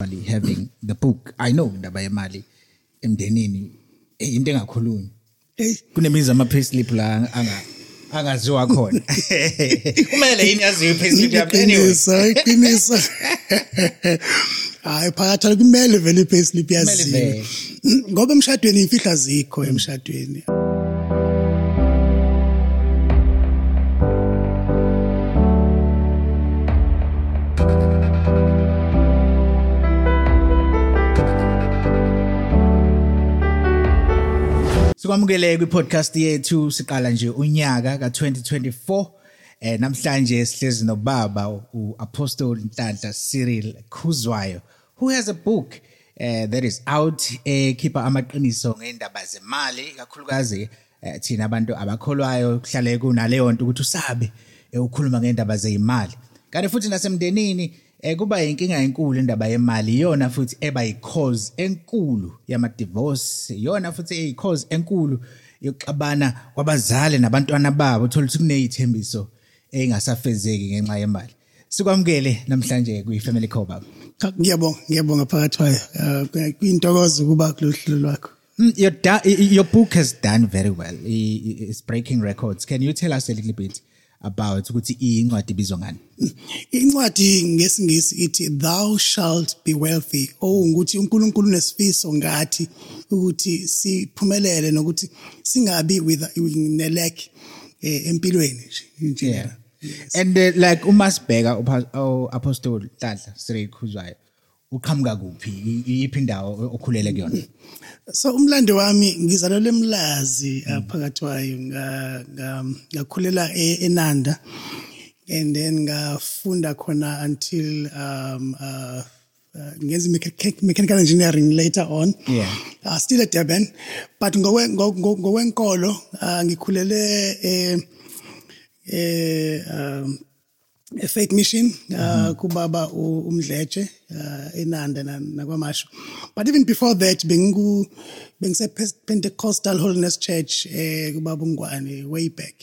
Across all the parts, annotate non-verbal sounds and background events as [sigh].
actually having the book. I know indaba yemali emndenini. Eh, into engakhulunywa. Hey, kunemizi ama-payslip la anga- angaziwa khona. [laughs] Kumele yini yaziwe i-payslip yami? Anyway. Iqiniso iqiniso hayi phakathi kumele vele i-payslip yaziwe. Vele. ngoba emshadweni imfihlo azikho emshadweni. Sikwamukele kwi-podcast yethu siqala nje unyaka ka-2024 eh namhlanje sihlezi nobaba u-apostle Nhlanhla Cyril Khuzwayo who has a book uh, that is out ekhipha amaqiniso ngendaba zemali kakhulukazi eh, thina abantu abakholwayo kuhlale kunaleyo nto ukuthi usabe eh, ukhuluma ngendaba zeyimali. Kanti futhi nasemndenini eh kuba inkinga enkulu indaba yemali iyona futhi eba yi-cause enkulu yama-divorce iyona futhi eyi-cause enkulu yokuxabana kwabazali nabantwana babo. Uthola ukuthi kuney'thembiso ey'ngasafezeki ngenxa yemali. Sikwamukele namhlanje kwi-family call baba Cha, ngiyabonga ngiyabonga phakathi kwayo. Ah, kuyintokozo ukuba kulolu hlelo lwakho. Mm, your, da- i- i- your book has done very well. I- i- it's breaking records. Can you tell us a little bit about ukuthi incwadi ibizwa ngani? Incwadi ngesingisi ithi thou shalt be wealthy ukuthi uNkulunkulu nesifiso ngathi ukuthi siphumelele nokuthi singabi with nelek eh, empilweni nje and uh, like umasibheka upha- u-apostle Nhlanhla Cyril Khuzwayo uqhamuka kuphi? I- iyiphi indawo okhulele kuyona? So umlando wami ngizalelwe emlazi uh, phakathi kwayo nga- nga- ngakhulela e- eNanda and then ngafunda khona until um uh, uh, ngenza mecha- mechanical engineering later on. Yeah. uh, still at Durban but ngowe- ngo- ngo- ngokwenkolo uh, ngikhulele eh eh um a faith mission uh, kubaba u- umdletshe uh, enanda na- nakwamasho but even before that bengu bengise Pentecostal Holiness Church eh kubaba ungwane way back.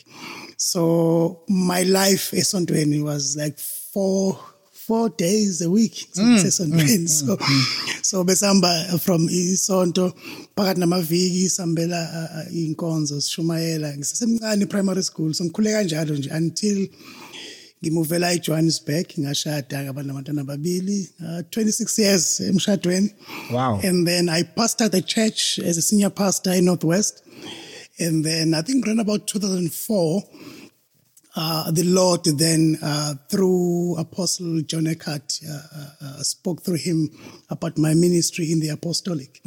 So my life esontweni was like four four days a week. Sesontweni so so besihamba from isonto phakathi namaviki sihambela uh, uh, inkonzo sishumayela. Ngisesemncane primary school so ngikhule kanjalo nje until ngimuvela eJohannesburg ngashada ngaba nabantwana ababili uh, 26 years emshadweni. Wow. and then I pastored the church as a senior pastor in Northwest. And then I think around about 2004 uh, the Lord then uh, through Apostle John Eckhart uh, uh, uh, spoke through him about my ministry in the apostolic.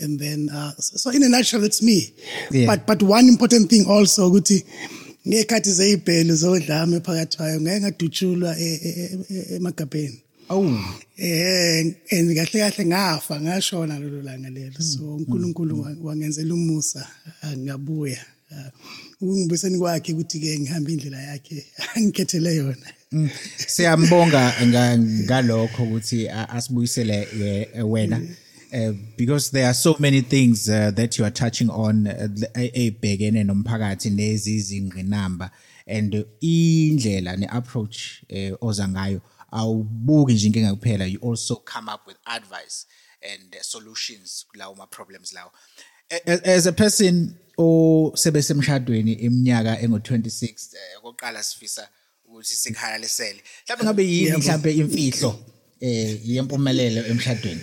And then uh, so in a nutshell that's me. Yeah. but but one important thing also ukuthi ngekhathi zeyibhelu zodlame phakathi kwayo ngeke ngadutshulwa e- e- e- emagabheni. Oh eh and kahle kahle ngafa ngashona lelo langa lelo. So uNkulunkulu wa- wangenzela umusa ah, ngabuya. Ah, ungibuseni kwakhe ukuthi ke ngihamba indlela yakhe [laughs] angikhethele yona. Mm. siyambonga nga- ngalokho ukuthi a- asibuyisele eh, wena. Uh, because there are so many things uh, that you are touching on uh, the- e- ey'bhekene nomphakathi nezizingqinamba and indlela ne-approach oza ngayo awubuki nje inkinga kuphela. You also come up with advice and solutions kulawo ma-problems lawo. A- a- as a person osebe semshadweni iminyaka engu-26 eh, okokuqala sifisa ukuthi sikhalalisele mhlawumbe ngabe yini mhlawumbe imfihlo eh yempumelelo emshadweni?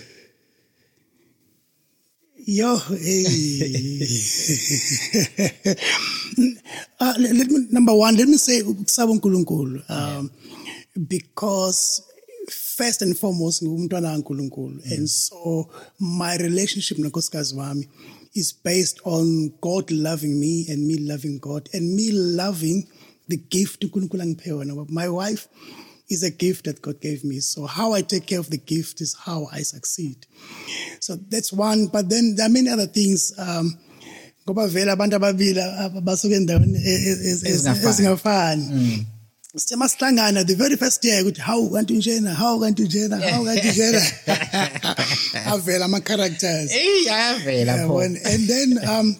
Yo, hey. [laughs] uh, let, let me, number one, let me say ukusaba uNkulunkulu. Um, because first and foremost, ngumntwana kaNkulunkulu. And so my relationship nonkosikazi wami is based on God loving me and me loving God and me loving the gift uNkulunkulu angiphe wona. My wife is a gift that God gave me. So how I take care of the gift is how I succeed. So that's one. But then there are many other things. Um, ngoba vele abantu ababili aba- basuke endaweni e- e- ez- Ezingafani. ezingafani sithe masihlangana the very first day ukuthi hawu kanti njena hawu kanti njena hawu kanti njena [laughs] avela ama-characters and then um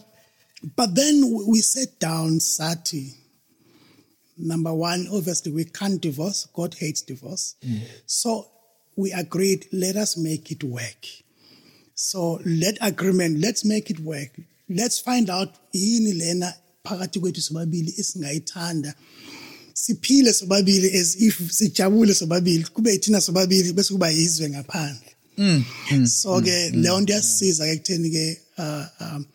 but then we we sat down sati number one obviously we can't divorce. God hates divorce. So we agreed let us make it work. So let agreement let's make it work. Let's find out yini lena phakathi kwethu sobabili esingayithanda? Siphile sobabili as if sijabule sobabili kube yithina sobabili bese kuba yizwe ngaphandle. So ke leyo nto yasisiza ke kutheni ke uh, um,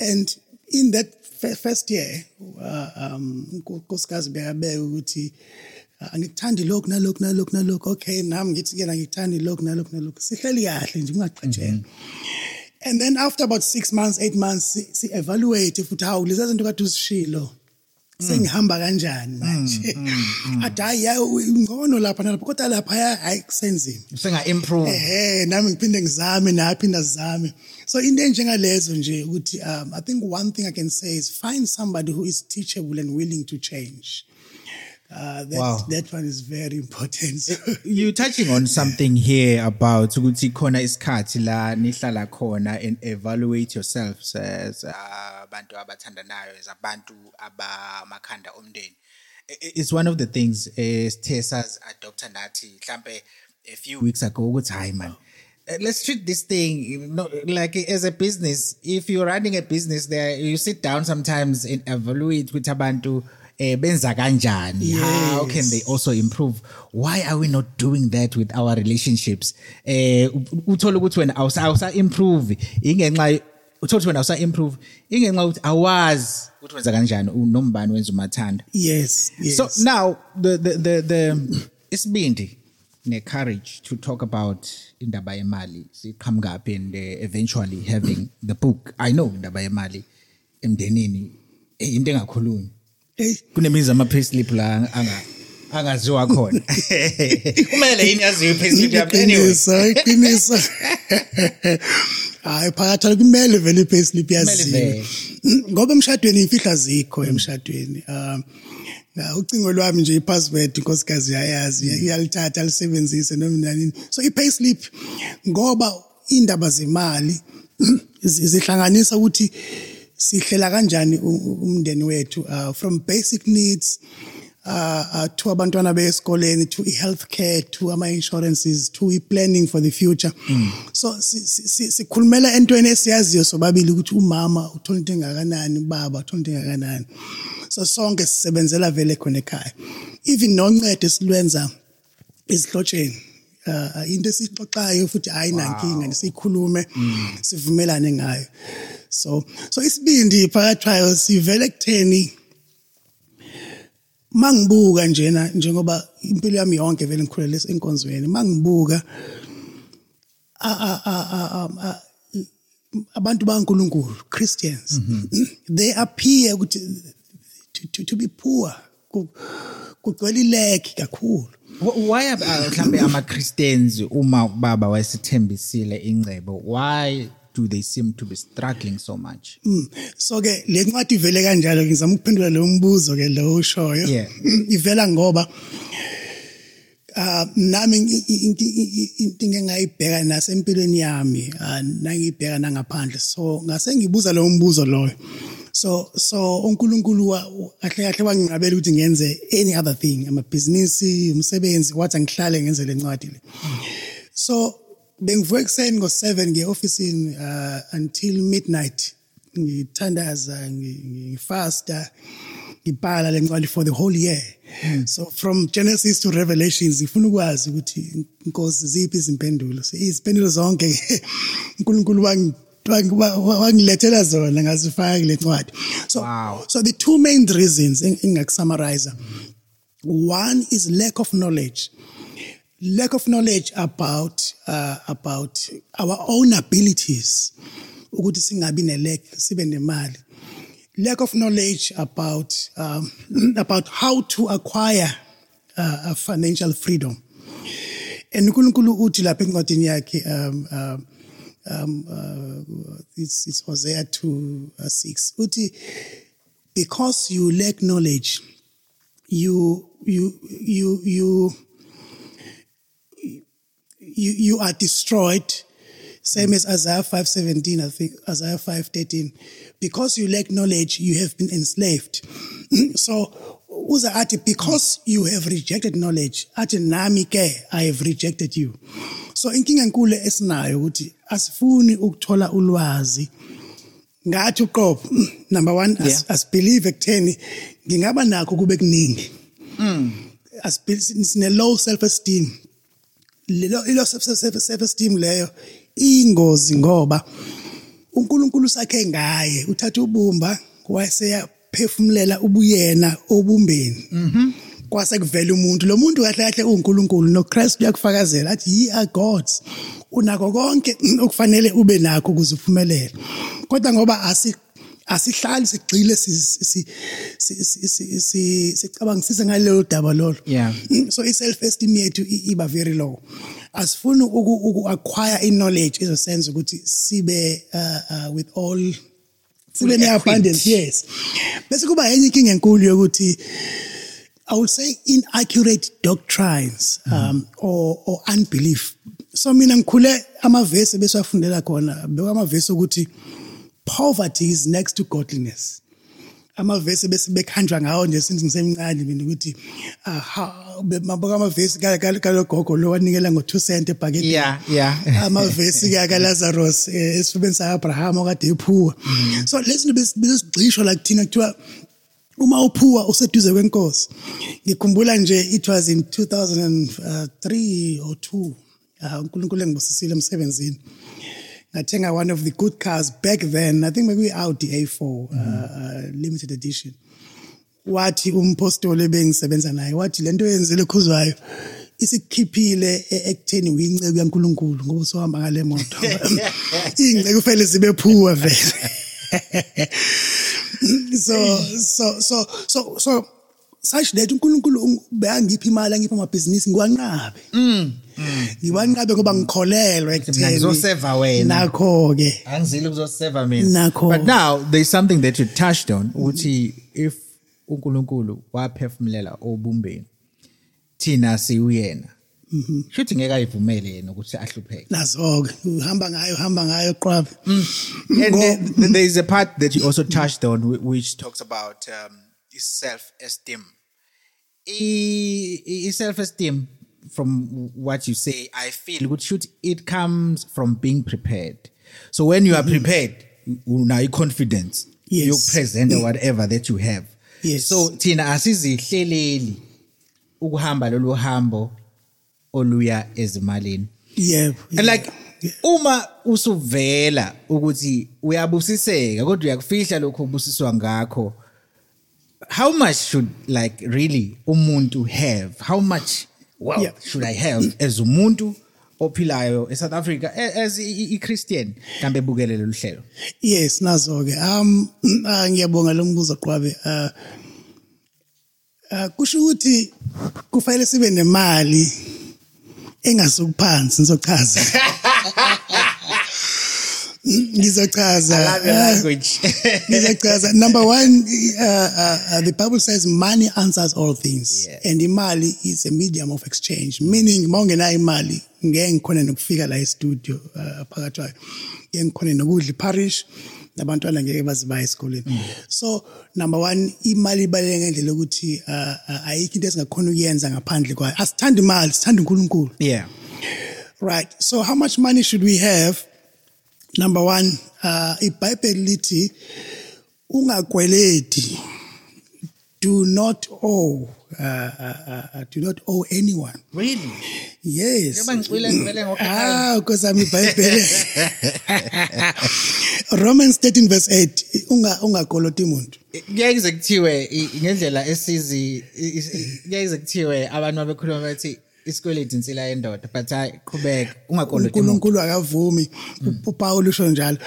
and in that first year uh, um unkosikazi bekabeka ukuthi uh, angikuthandi lokhu nalokhu nalokhu nalokhu. Okay nami ngithi ke angikuthandi lokhu nalokhu nalokhu. Sihleli kahle nje kungaqatshelwa and then after about 6 months 8 months si, evaluate futhi hawu lezi zinto kade uzishilo. Sengihamba kanjani manje? Athi hayi ngcono lapha nalapha kodwa lapha hayi kusenzima. Senga improve. ehe nami ngiphinde ngizame naphinda sizame so into enjengalezo nje ukuthi um i think one thing i can say is find somebody who is teachable and willing to change. Uh, that, Wow. that one is very important [laughs] You touching on something here about ukuthi khona isikhathi la nihlala khona and evaluate yourselves as uh, abantu abathandanayo as abantu abamakhanda omndeni. It's one of the things eh, sithe sazi adopter nathi mhlambe a few weeks ago ukuthi hayi man uh, let's treat this thing you know, like as a business if you're running a business there you sit down sometimes and evaluate ukuthi abantu eh benza kanjani? How can they also improve? Why are we not doing that with our relationships? Eh uthola ukuthi wena awusa improve ingenxa uthola ukuthi wena awusa improve ingenxa ukuthi awazi ukuthi wenza kanjani u- nombani wenza umathanda. Yes yes. So now the the the, the isibindi ne courage to talk about indaba yemali siqhamuka up and uh, eventually having the book. I know indaba yemali emndenini eh, into engakhulunywa. Hey. Kunemizi ama payslip la anga angaziwa khona. [laughs] Kumele yini yaziwe i-payslip yami? Anyway. iqiniso [laughs] hayi phakathi kumele vele i-payslip yaziwe. ngoba emshadweni imfihla zikho emshadweni. Um ucingo lwami nje ipassword inkosikazi yayazi iyalithatha alisebenzise noma nanini so i-payslip ngoba indaba zemali zi- zihlanganisa ukuthi sihlela kanjani u- u- umndeni wethu uh, from basic needs uh, uh, to abantwana beesikoleni to i-healthcare to ama-insurances to i-planning for the future. So si- si- si- sikhulumela entweni esiyaziyo sobabili ukuthi umama uthola into engakanani ubaba uthola into engakanani. So sonke sisebenzela vele khona ekhaya. Even noncedo esilwenza esihlotsheni uh, into esixoxayo futhi hayi nankinga siyikhulume sivumelane ngayo. So so isibindi phakathi kwayo sivele kutheni mangibuka njena njengoba impilo yami yonke vele ngikhulele enkonzweni mangibuka abantu baNkulunkulu Christians they appear to, to, to be poor. Kugcwele ileki kakhulu. Wh- why are uh, mhlambe ama Christians uma baba wayesithembisile ingcebo why do they seem to be struggling so much? Mm. so ke le ncwadi ivele kanjalo ngizama ukuphendula lo mbuzo ke lo ushoyo. Yeah. [clears throat] ivela ngoba ah nami i- i- into i- into engingayibheka nasempilweni yami ah, nangibheka nangaphandle. So ngase ngibuza lo mbuzo loyo. So so uNkulunkulu kahle kahle wangingabela ukuthi ngenze any other thing amabhizinisi umsebenzi wathi ngihlale ngenze le ncwadi le. So bengivuka ekuseni ngo7 ngiye officeini uh, until midnight. Ngithandaza ngi- ngifasta ngibhala lencwadi for the whole year. So from genesis to revelations ngifuna ukwazi ukuthi inkosi ziphi izimpendulo? Izimpendulo zonke [laughs] uNkulunkulu wangi- wangi- wa- wa- wangilethela zona ngazifaka kule ncwadi. So Wow. so the two main reasons eng- engingakusummarize one is lack of knowledge. Lack of knowledge about uh, about our own abilities ukuthi singabi nelek sibe nemali. Lack of knowledge about um, about how to acquire uh, a financial freedom. And uNkulunkulu uthi lapha encwadini yakhe um um um uh, it's, it's Hosea 2 uh, 6 uthi because you lack knowledge you you you you you you are destroyed. Same as Isaiah 5:17 I think Isaiah 5:13 because you lack knowledge you have been enslaved. [clears throat] So uza athi because you have rejected knowledge athi nami ke i have rejected you. So inkinga enkulu esinayo ukuthi asifuni ukuthola ulwazi. Ngathi uqobo [clears throat] number 1 Yeah. as, as believe ekutheni ngingaba nakho kube kuningi. As sine low self esteem lelo ilo self esteem leyo ingozi ngoba uNkulunkulu sakhe ngaye uthatha ubumba wayeseyaphefumulela ubuyena obumbeni. Kwase kuvela umuntu lo muntu kahle kahle uNkulunkulu noChrist uyakufakazela athi ye are gods unako konke okufanele ube nakho ukuze uphumelele. Kodwa ngoba asi asihlali sigcile si si si- si- si- si- sicabangisise ngalelo daba lolo. Yeah. so i-self esteem yethu iba very low. Asifuni uku uku acquire i-knowledge ezosenza ukuthi sibe uh, uh, with all sibe ne-abundance yes. Bese kuba enye inkinga enkulu yokuthi I would say inaccurate doctrines um or or unbelief. So mina ngikhule amavesi beswafundela khona bekwa amavesi ukuthi poverty is next to godliness. Amavesi bese bekhanjwa ngawo nje since ngisemncane mina ukuthi mabuka amavesi kalogogo lo wanikela ngo2 cent ebhaketi Yeah, yeah. [laughs] amavesi ke kaLazarus eh, esifubeni saAbraham okade ephuwa. So lesinto besigcishwa la kuthina kuthiwa uma uphuwa useduze kwenkosi ngikhumbula nje it was in 2003 or 2 ah uNkulunkulu engibusisile emsebenzini. Ngathenga one of the good cars back then. I think maybe Audi A4 uh, uh, limited edition. Wathi umpostoli ebengisebenza naye wathi lento yenzile khuzwayo isikhiphile e- ekutheni uyinceku yaNkuluNkulu ngoba sohamba ngale moto. [laughs] Ingceku kufanele zibe phuwa vele. [laughs] So so so so so such that uNkulunkulu beyangipha imali angipha amabhizinisi ngiwanqabe. Ngiwanqabe ngoba ngikholelwa ekutheni ngizoseva wena. nakho ke angizile ukuzoseva mina. But now there's something that you touched on ukuthi if uNkulunkulu waphefumulela obumbeni thina siuyena shuthi ngeke ayivumele yena ukuthi ahlupheke. Nazo-ke uhamba ngayo uhamba ngayo qwabe and Ngo- there- is a part that you also touched on whi- which talks about um, self-esteem. I- i- self-esteem from what you say i feel good. Should it comes from being prepared. So when you are prepared now confidence. Yes. you present whatever that you have. Yes. so thina asizihleleli ukuhamba lolu hambo oluya ezimalini. Yebo and like uma usuvela ukuthi uyabusiseka kodwa uyakufihla lokho ubusiswa ngakho how much should like really umuntu have? How much well Yeah. should i have as umuntu ophilayo eSouth Africa a- as i- i- i-Christian? Kambe bukele lolu hlelo. Yes nazo-ke. Um ah, ngiyabonga lo mbuzo qwabe. Uh, uh, kusho ukuthi kufanele sibe nemali engasukuphansi ngizochaza [laughs] ngizochaza I love your Ah, language. [laughs] ngizochaza number one uh, uh, uh, the bible says money answers all things Yeah. and imali is a medium of exchange meaning uma ungenayo imali ngeke ngikhone nokufika la estudio uh, phakathi kwayo ngeke ngikhone nokudla iparish nabantwana ngeke baze baye esikoleni so number one imali ibaluleke ngendlela yokuthi uh, uh, ayikho into esingakhona ukuyenza ngaphandle kwayo asithanda imali sithanda unkulunkulu yeah Right. So how much money should we have? Number one, uh, iBhayibheli lithi ungakweleti. Do not owe. Uh, uh, uh, do not owe anyone. really Yes. Njengoba ngicwile ngivele ngokhaya. Ah, because I'm iBhayibheli. [laughs] Romans 13 verse 8 unga ungakoloti umuntu. kuyayize kuthiwe i- ngendlela esizi i- i- kuyayize kuthiwe abantu abekhuluma bathi isikweleti insila yendoda but hayi qhubeka ungakoloti uNkulunkulu akavumi. uPaul usho njalo.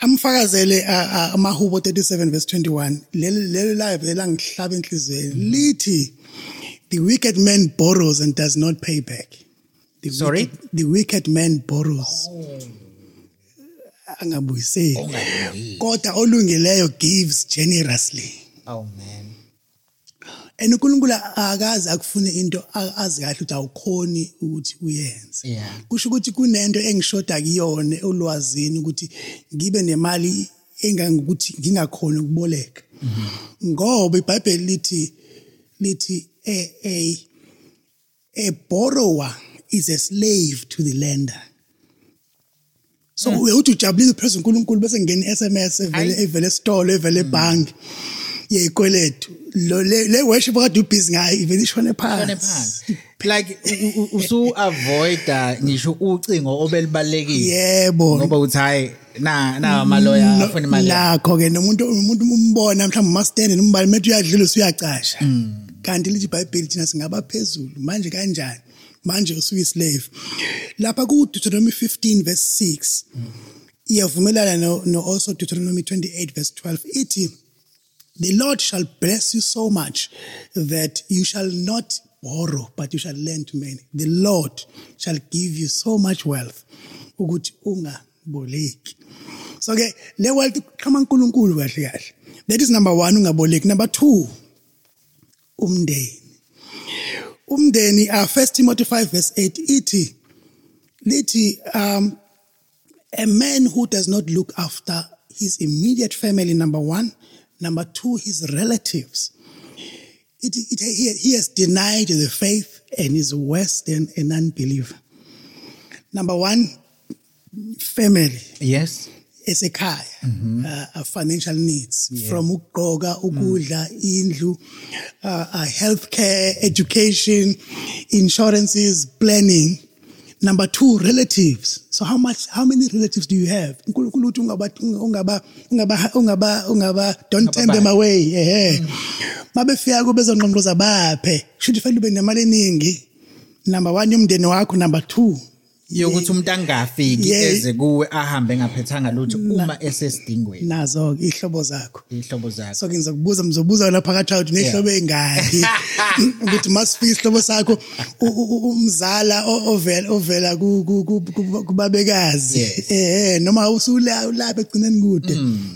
Amfakazele amahubo 37 verse 21 leli leli live elangihlaba enhlizweni. Lithi the wicked man borrows and does not pay back. The Sorry? wicked, the wicked man borrows. Angabuyiseli. Kodwa olungileyo gives generously. Oh man. And uNkulunkulu akaze akufune into azi kahle ukuthi awukhoni ukuthi uyenze. Kusho ukuthi kunento engishoda kuyona olwazini ukuthi ngibe nemali engangokuthi ngingakhona ukuboleka. Ngoba iBhayibheli lithi lithi a a a borrower is a slave to the lender. So uyakuthi ujabulile phezu uNkulunkulu bese ngena iSMS evele evele esitolo evele ebhangi yeyikweletu lo le worship akade ubhizi ngayo ivele ishone Shone phansi. Like usu avoida ngisho ucingo obelibalekile. Yebo. Ngoba uthi hayi na na amaloya afuna imali nakho ke nomuntu umuntu umbona mhlawumbe mastende nombali methi uyadlula usuyacasha. Kanti lithi iBhayibheli thina singaba phezulu manje kanjani? Manje usuyi slave lapha ku Deuteronomy 15 verse 6 iyavumelana no also Deuteronomy 28 verse 12 ithi the Lord shall bless you so much that you shall not borrow, but you shall lend to many. The Lord shall give you so much wealth. ukuthi ungaboleki. So ke le wealth iqhama uNkulunkulu kahle kahle. That is number 1 ungaboleki. Number 2 umndeni. Umndeni uh, 1 Timothy 5 verse 8 ithi lithi um a man who does not look after his immediate family, number one. Number two, his relatives. It, it, he, he has denied the faith and is worse than an unbeliever. Number one, family. Yes. Esekhaya uh, uh, financial needs. From ukugqoka ukudla indlu uh, uh, healthcare education insurances planning. Number 2 relatives. So how much how many relatives do you have? uNkulunkulu uthi ungaba ungaba ungaba ungaba ungaba don't turn them away eh mabefika kubezonqonqoza baphe. Should fanele ube nemali eningi? Number 1 yomndeni wakho. Number 2 yokuthi umuntu angafiki eze kuwe ahambe engaphethanga lutho uma esesidingweni. nazo ke ihlobo zakho. Ihlobo zakhe so ke ngizokubuza mzobuza lapha phakathi ukuthi nehlobo engaki. [laughs] Ukuthi masifika isihlobo sakho umzala ovela ovela ku- ku- ku- ku- kubabekazi. Eh noma usula ulapha egcineni kude.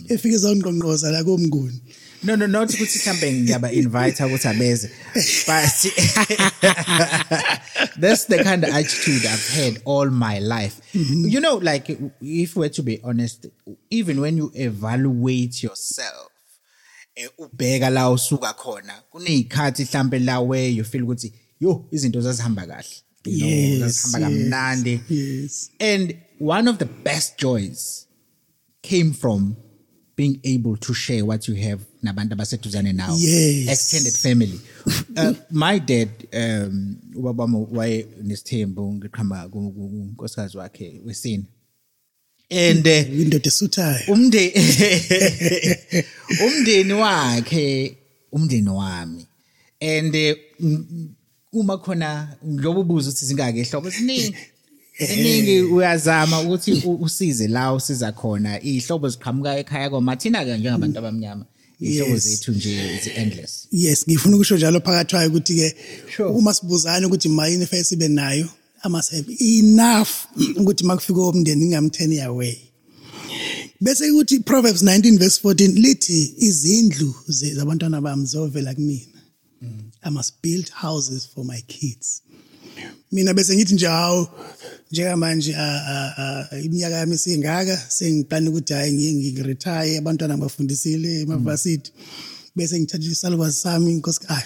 Efike zonqonqoza la komnguni. No no not ukuthi mhlambe ngiyaba invite ukuthi abeze but [laughs] that's the kind of attitude I've had all my life. You know like if we're to be honest even when you evaluate yourself eh, ubheka la usuka khona kunezikhathi mhlambe la where you feel ukuthi yo izinto zazihamba kahle. You know Yes, zazihamba kamnandi. yes. And one of the best joys came from being able to share what you have nabantu abaseduzane now. Yes. Extended family. uh, my dad, um, ubaba waye nesithembu ku- kunkosikazi wakhe wesini. And uh, indoda esuthayo umndeni [laughs] umndeni wakhe umndeni wami and m- uma khona ngiyoba ubuza ukuthi zingaki ehlobo ziningi eningi uyazama ukuthi usize la usiza khona. Ihlobo ziqhamuka ekhaya koma thina ke njengabantu abamnyama ihlobo zethu nje is endless yes ngifuna ukusho njalo phakathi kwayo ukuthi ke uma sibuzana ukuthi mayini face sibe nayo must have enough [clears throat] ukuthi makufika umndeni ngingamtheni away bese ukuthi Proverbs 19 verse 14 lithi izindlu zabantwana bami zovela kumina. I must build houses for my kids. Mina bese ngithi nje hawo njengamanje iminyaka yami singaka sengiplana ukuthi hayi ngiye ngiretire abantwana bafundisile emavasithi bese ngithatha isalukwazi sami inkosi ah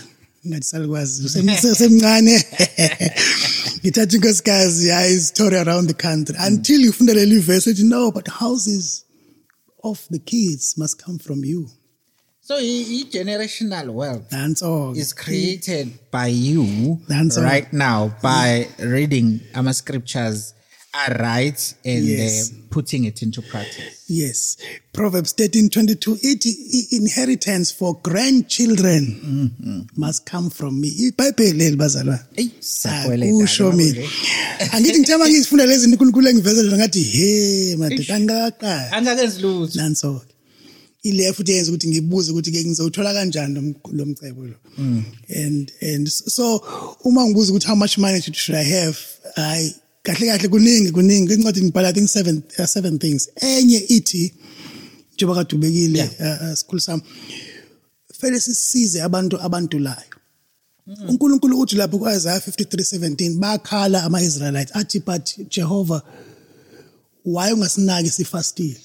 ngathi salukwazi Sem- semncane ngithatha inkosikazi hayi [laughs] story around the country. Until you funda leli verse ethi no but houses of the kids must come from you. So i-generational wealth nanso is created by you all. right now by reading ama scriptures are right and Yes. uh, putting it into practice Yes. Proverbs 13 22. It, inheritance for grandchildren must come from me. iBhayibheli siyakweleta-ke, Akusho mina. Angithi ngithema ngizifunda lezi zinto uNkulunkulu engivezela ngathi he madoda angakaqala. angakenzi lutho Nanso. Ile futhi yenza ukuthi ngibuze ukuthi ke ngizowuthola kanjani lo mc- lo mcebo lo. And and so uma ngibuza ukuthi how much money should I have? I kahle kahle kuningi kuningi incwadi ngibhala think seven uh, seven things. Enye ithi njengoba kade ubekile uh, uh, sikhulu sami fanele sisize abantu abantulayo uNkulunkulu uthi lapho kuIsaiah 53:17 bakhala ama-Israelites athi but Jehovah why ungasinaki sifastile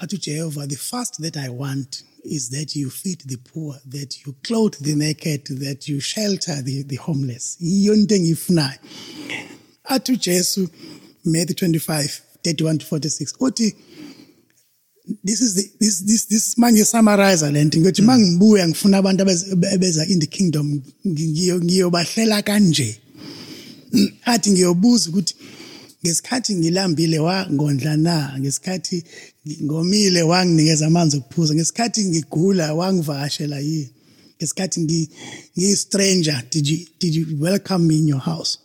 athi Jehovah the fast that I want is that you feed the poor, that you clothe the naked, that you shelter the, the homeless. Yiyo into engiyifunayo. Athi uJesu Matthew 25 31 to 46 uthi this is the this this this manje summarizer lento ngiyothi mangibuya ngifuna abantu ebeza in the kingdom ngiyo ngiyobahlela kanje athi ngiyobuza ukuthi ngesikhathi ngilambile wangondla na ngesikhathi ngomile wanginikeza amanzi okuphuza. Ngesikhathi ngigula wangivakashela yini? Ngesikhathi ngi ngiyi stranger did you did you welcome me in your house?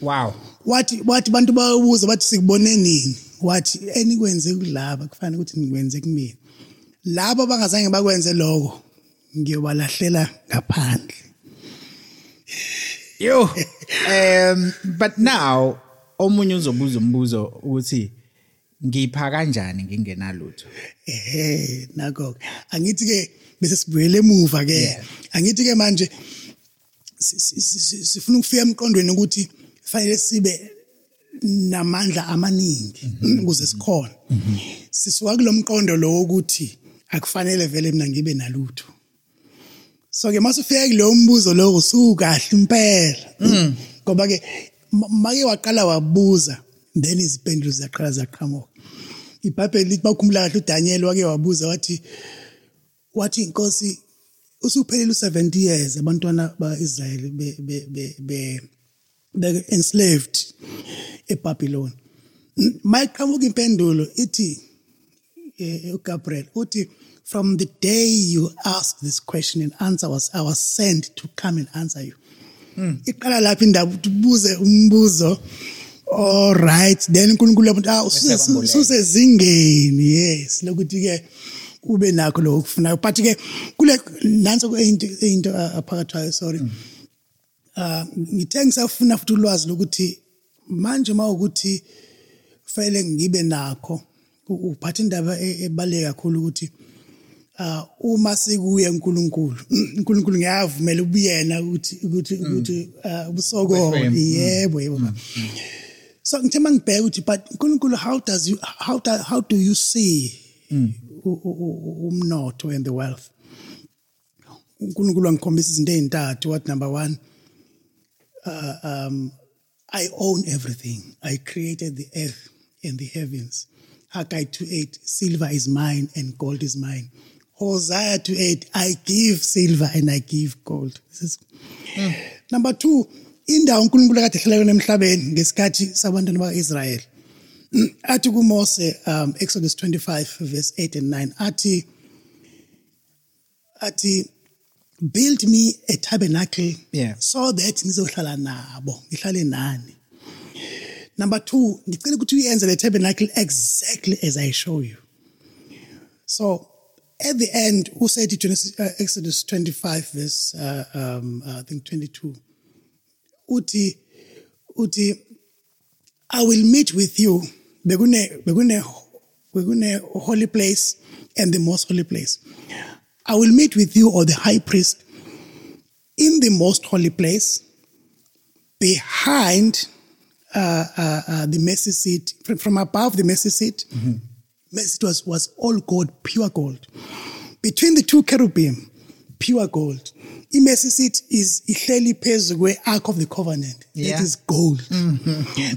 Wow. Wathi wathi bantu bayobuza bathi sikubone nini? Wathi enikwenze kulaba. Kufanele ukuthi nikwenze kumina. Labo abangazange bakwenze lokho ngiyobalahlela ngaphandle. Yo [laughs] um but now omunye uzobuza umbuzo ukuthi ngipha kanjani ngingenalutho? Ehe nakho angithi ke bese sibuyele emuva ke Yeah. angithi ke manje si- si- si- si- sifuna ukufika emqondweni ukuthi fanele sibe namandla amaningi ukuze sikhona sisuka kulomqondo lo ukuthi akufanele vele mina ngibe nalutho. So ke masufika kulo mbuzo lo usukahle impela. Ngoba ke ma- make waqala wabuza then izimpendulo ziyaqala ziyaqhamuka. Ibhayibheli lithi bakhumbula kahle uDaniel wake wabuza wathi wathi inkosi usuphelile u70 years abantwana baIsrael be be be be enslaved eBabylon mayiqhamuka impendulo ithi eh, uGabriel uthi from the day you asked this question and answer was I was sent to come and answer you. Iqala lapha indaba ukuthi ubuze umbuzo. all right then uNkulunkulu yabantu ah Bese kwambulela. usezingeni yes. Lokuthi ke ube nakho lo kufunayo but ke kule nanso into into aphakathi sorry. Ah ngithe ngisafuna futhi ulwazi lokuthi manje mawukuthi fanele ngibe nakho uphatha indaba e- ebaleke kakhulu ukuthi ah uma sikuye uNkulunkulu [clears throat] uNkulunkulu ngiyavumela ubuyena ukuthi ukuthi ukuthi ah, ubusoko Weframe, mm. yebo yebo so ngithe mangibheka ukuthi but uNkulunkulu how does you how do, how do you see u- umnotho and the wealth? uNkulunkulu wangikhombisa izinto ezintathu what number 1 uh, um I own everything. I created the earth and the heavens. Haggai 2:8 silver is mine and gold is mine. Hosea 2:8 I give silver and I give gold. This is number 2 indawo uNkulunkulu kade ehlala yona emhlabeni ngesikhathi sabantwana bakaIsrael athi kuMose um Exodus 25 verse 8 and 9 athi athi build me a tabernacle Yeah. so that ngizohlala nabo ngihlale nani. Number 2 ngicela ukuthi uyenze le tabernacle exactly as i show you. So at the end who said it uh, exodus 25 verse uh, um, i think 22 uthi uthi I will meet with you. Bekune bekune bekune holy place and the most holy place. I will meet with you or the high priest in the most holy place behind uh, uh, uh, the mercy seat from, from above the mercy seat. Mercy seat was, was all gold pure gold. Between the two cherubim pure gold. I-mercy seat is ihleli phezu kwe-ark of the covenant. Yeah. that is gold.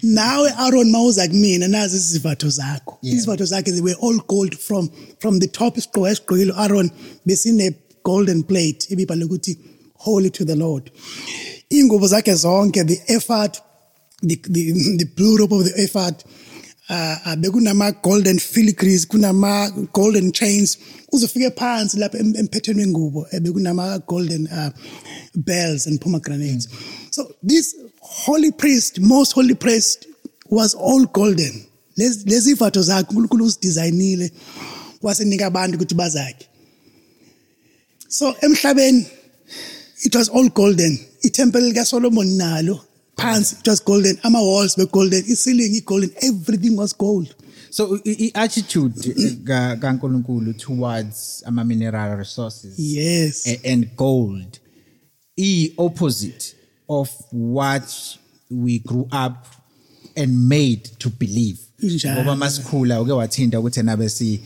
Nawe aaron mawuza kumina nazi izivatho zakho. Yeah. izivatho zakhe they were all gold from from the top isigqoko esigqokile. Aaron besine golden plate ebibhalwe ukuthi holy to the lord. Ingubo zakhe zonke the ephod the, the, the blue robe of the ephod uh, uh, bekunama golden filigrees kunama golden chains. Uzofike phansi lapha em- emphethweni wengubo eh, bekunama golden uh, bells and pomegranates. So this holy priest most holy priest was all golden. Lezi vatho zakhe uNkulunkulu uzidesignile wasenika abantu ukuthi bazakhe. So emhlabeni it was all golden. Itemple lika Solomon nalo phansi it was golden ama walls were golden i-ceiling i-golden everything was gold. So i- i- attitude ka- kaNkulunkulu towards ama mineral resources yes. and gold i opposite of what we grew up and made to believe. Ngoba masikhula uke wathinta ukuthi nabe si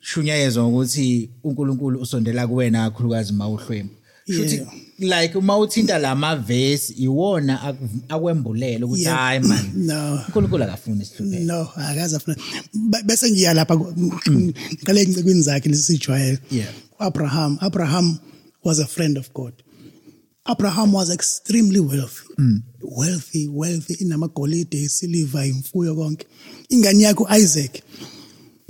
shunyayezwa ukuthi uNkulunkulu usondela kuwena kakhulukazi mawuhlwempu. Shuthi like uma uthinta lamaverse iwona aku- akwembulela ukuthi hayi man [laughs] No. uNkulunkulu akafuni isihlupheke. No akaze afuna. Be- bese ngiya lapha ngiqale encikweni zakhe lesijwayele Yeah. Abraham Abraham was a friend of God. Abraham was extremely wealthy. Wealthy wealthy inamagolide isiliva imfuyo konke. Ingane yakhe Isaac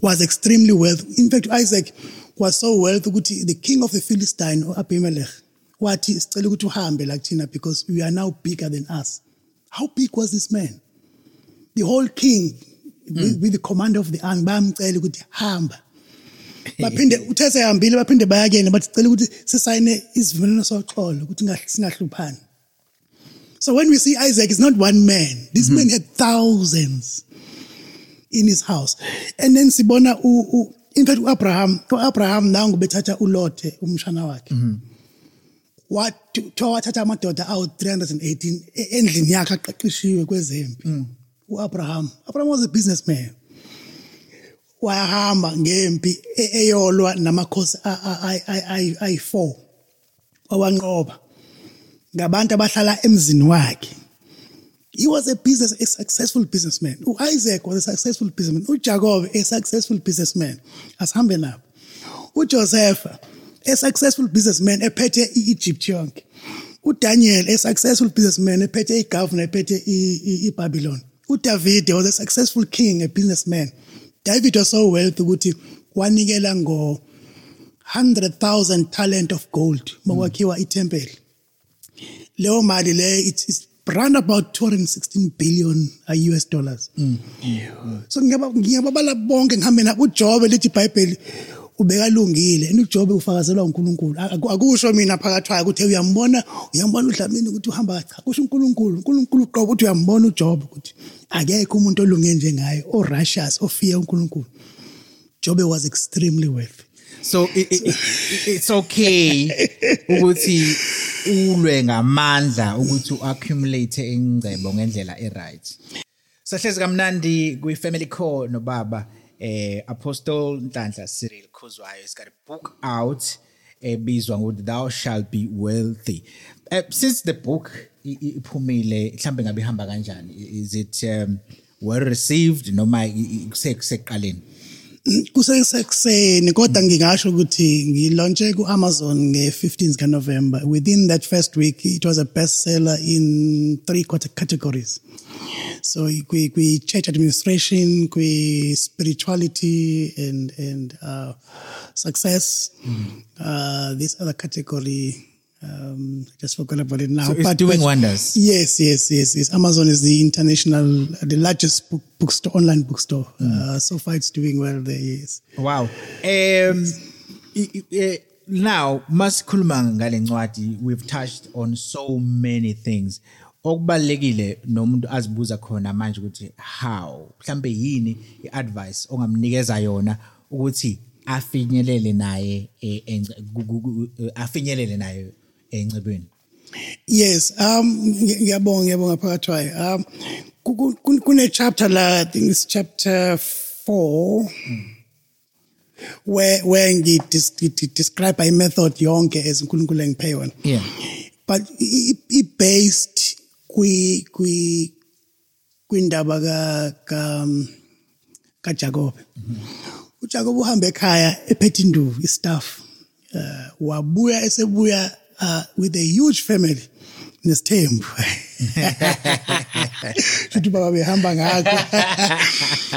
was extremely wealthy. In fact Isaac was so wealthy ukuthi the king of the Philistine uAbimelech wathi sicela ukuthi uhambe la kuthina because we are now bigger than us. How big was this man? The whole king with, with the commander of the army bayamcela ukuthi hamba. [laughs] Baphinde uthe sehambile baphinde bayakene bathi cela ukuthi sisayine isivumelwano soxolo ukuthi singahl- singahluphani. So when we see Isaac it's not one man. This man had thousands in his house. And then sibona u, u in fact uAbraham uAbraham nangu bethatha uLothe umshana wakhe. Wathi wathatha amadoda awu 318 e- endlini yakhe aqeqeshiwe kwezempi. uAbraham Abraham was a businessman. Wahamba ngempi e- eyolwa namakhosi a- a- a- a- ayi- ayi4 wawanqoba ngabantu abahlala emzini wakhe. He was a business a successful businessman. uIsaac was a successful businessman. uJacob a successful businessman. Asihambe nabo. uJoseph a successful businessman ephethe iEgypt yonke. uDaniel a successful businessman ephethe igovernor ephethe iBabylon. uDavid was a successful king a businessman. David was so wealthy ukuthi wanikela ngo 100,000 talent of gold makwakhiwa itemple leyo mali le it's, around about 216 billion uh, US dollars. So ngiyaba ngiyababala bonke ngihambe nabo uJobe lithi iBhayibheli ubekalungile. And uJobe ufakazelwa uNkulunkulu. Aku- akusho mina phakathi kwayo ukuthi uyambona? Uyambona uDlamini ukuthi uhamba cha? Kusho uNkulunkulu. uNkulunkulu uqobo ukuthi uyambona uJobe ukuthi akekho umuntu olunge njengaye o righteous ofiya uNkulunkulu. Jobe was extremely wealthy. So i- i- i- it's okay [laughs] ukuthi ulwe ngamandla ukuthi uaccumulate ingcebo ngendlela eright. Sahlezi kamnandi kwi family core nobaba. Eh apostle Nhlanhla Cyril Khuzwayo has got a book out ebizwa ngokuthi thou shall be wealthy. Uh, since the book iphumile mhlambe ngabe ihamba kanjani? Is it um, well received noma i- i- kusekuseqaleni kusesekuseni kodwa ngingasho ukuthi ngilaunche ku-amazon nge-15th kanovember. Within that first week it was a bestseller in three quarter categories. So kwi- kwi-church administration kwi-spirituality and, and uh, success. Uh, this other category um, I just forgot about it now. So it's doing wonders. Yes, yes, yes, yes. Amazon is the international, the largest book, bookstore, online bookstore. Uh, so far, it's doing well there. Yes. Wow. Um i- i- eh, now masikhuluma ngalencwadi we've touched on so many things. Okubalekile nomuntu azibuza khona manje ukuthi how mhlambe yini iadvice ongamnikeza yona ukuthi afinyelele naye eh, eh, afinyelele naye encebweni. Yes, um, ngi- ngiyabonga, ngiyabonga phakathi kwayo. Um, ku- ku- ku- kune chapter la, I think it's chapter four, where where ngi dis, ngi- describe a method yonke as uNkulunkulu engiphe yona. Yeah. but i i- based kwi kwi kwindaba ka ka ka Jacob uJacob uhamba ekhaya ephethe induku istaff uh, wabuya esebuya uh, with a huge family nesithembu. [laughs] Futhi baba behamba ngakho.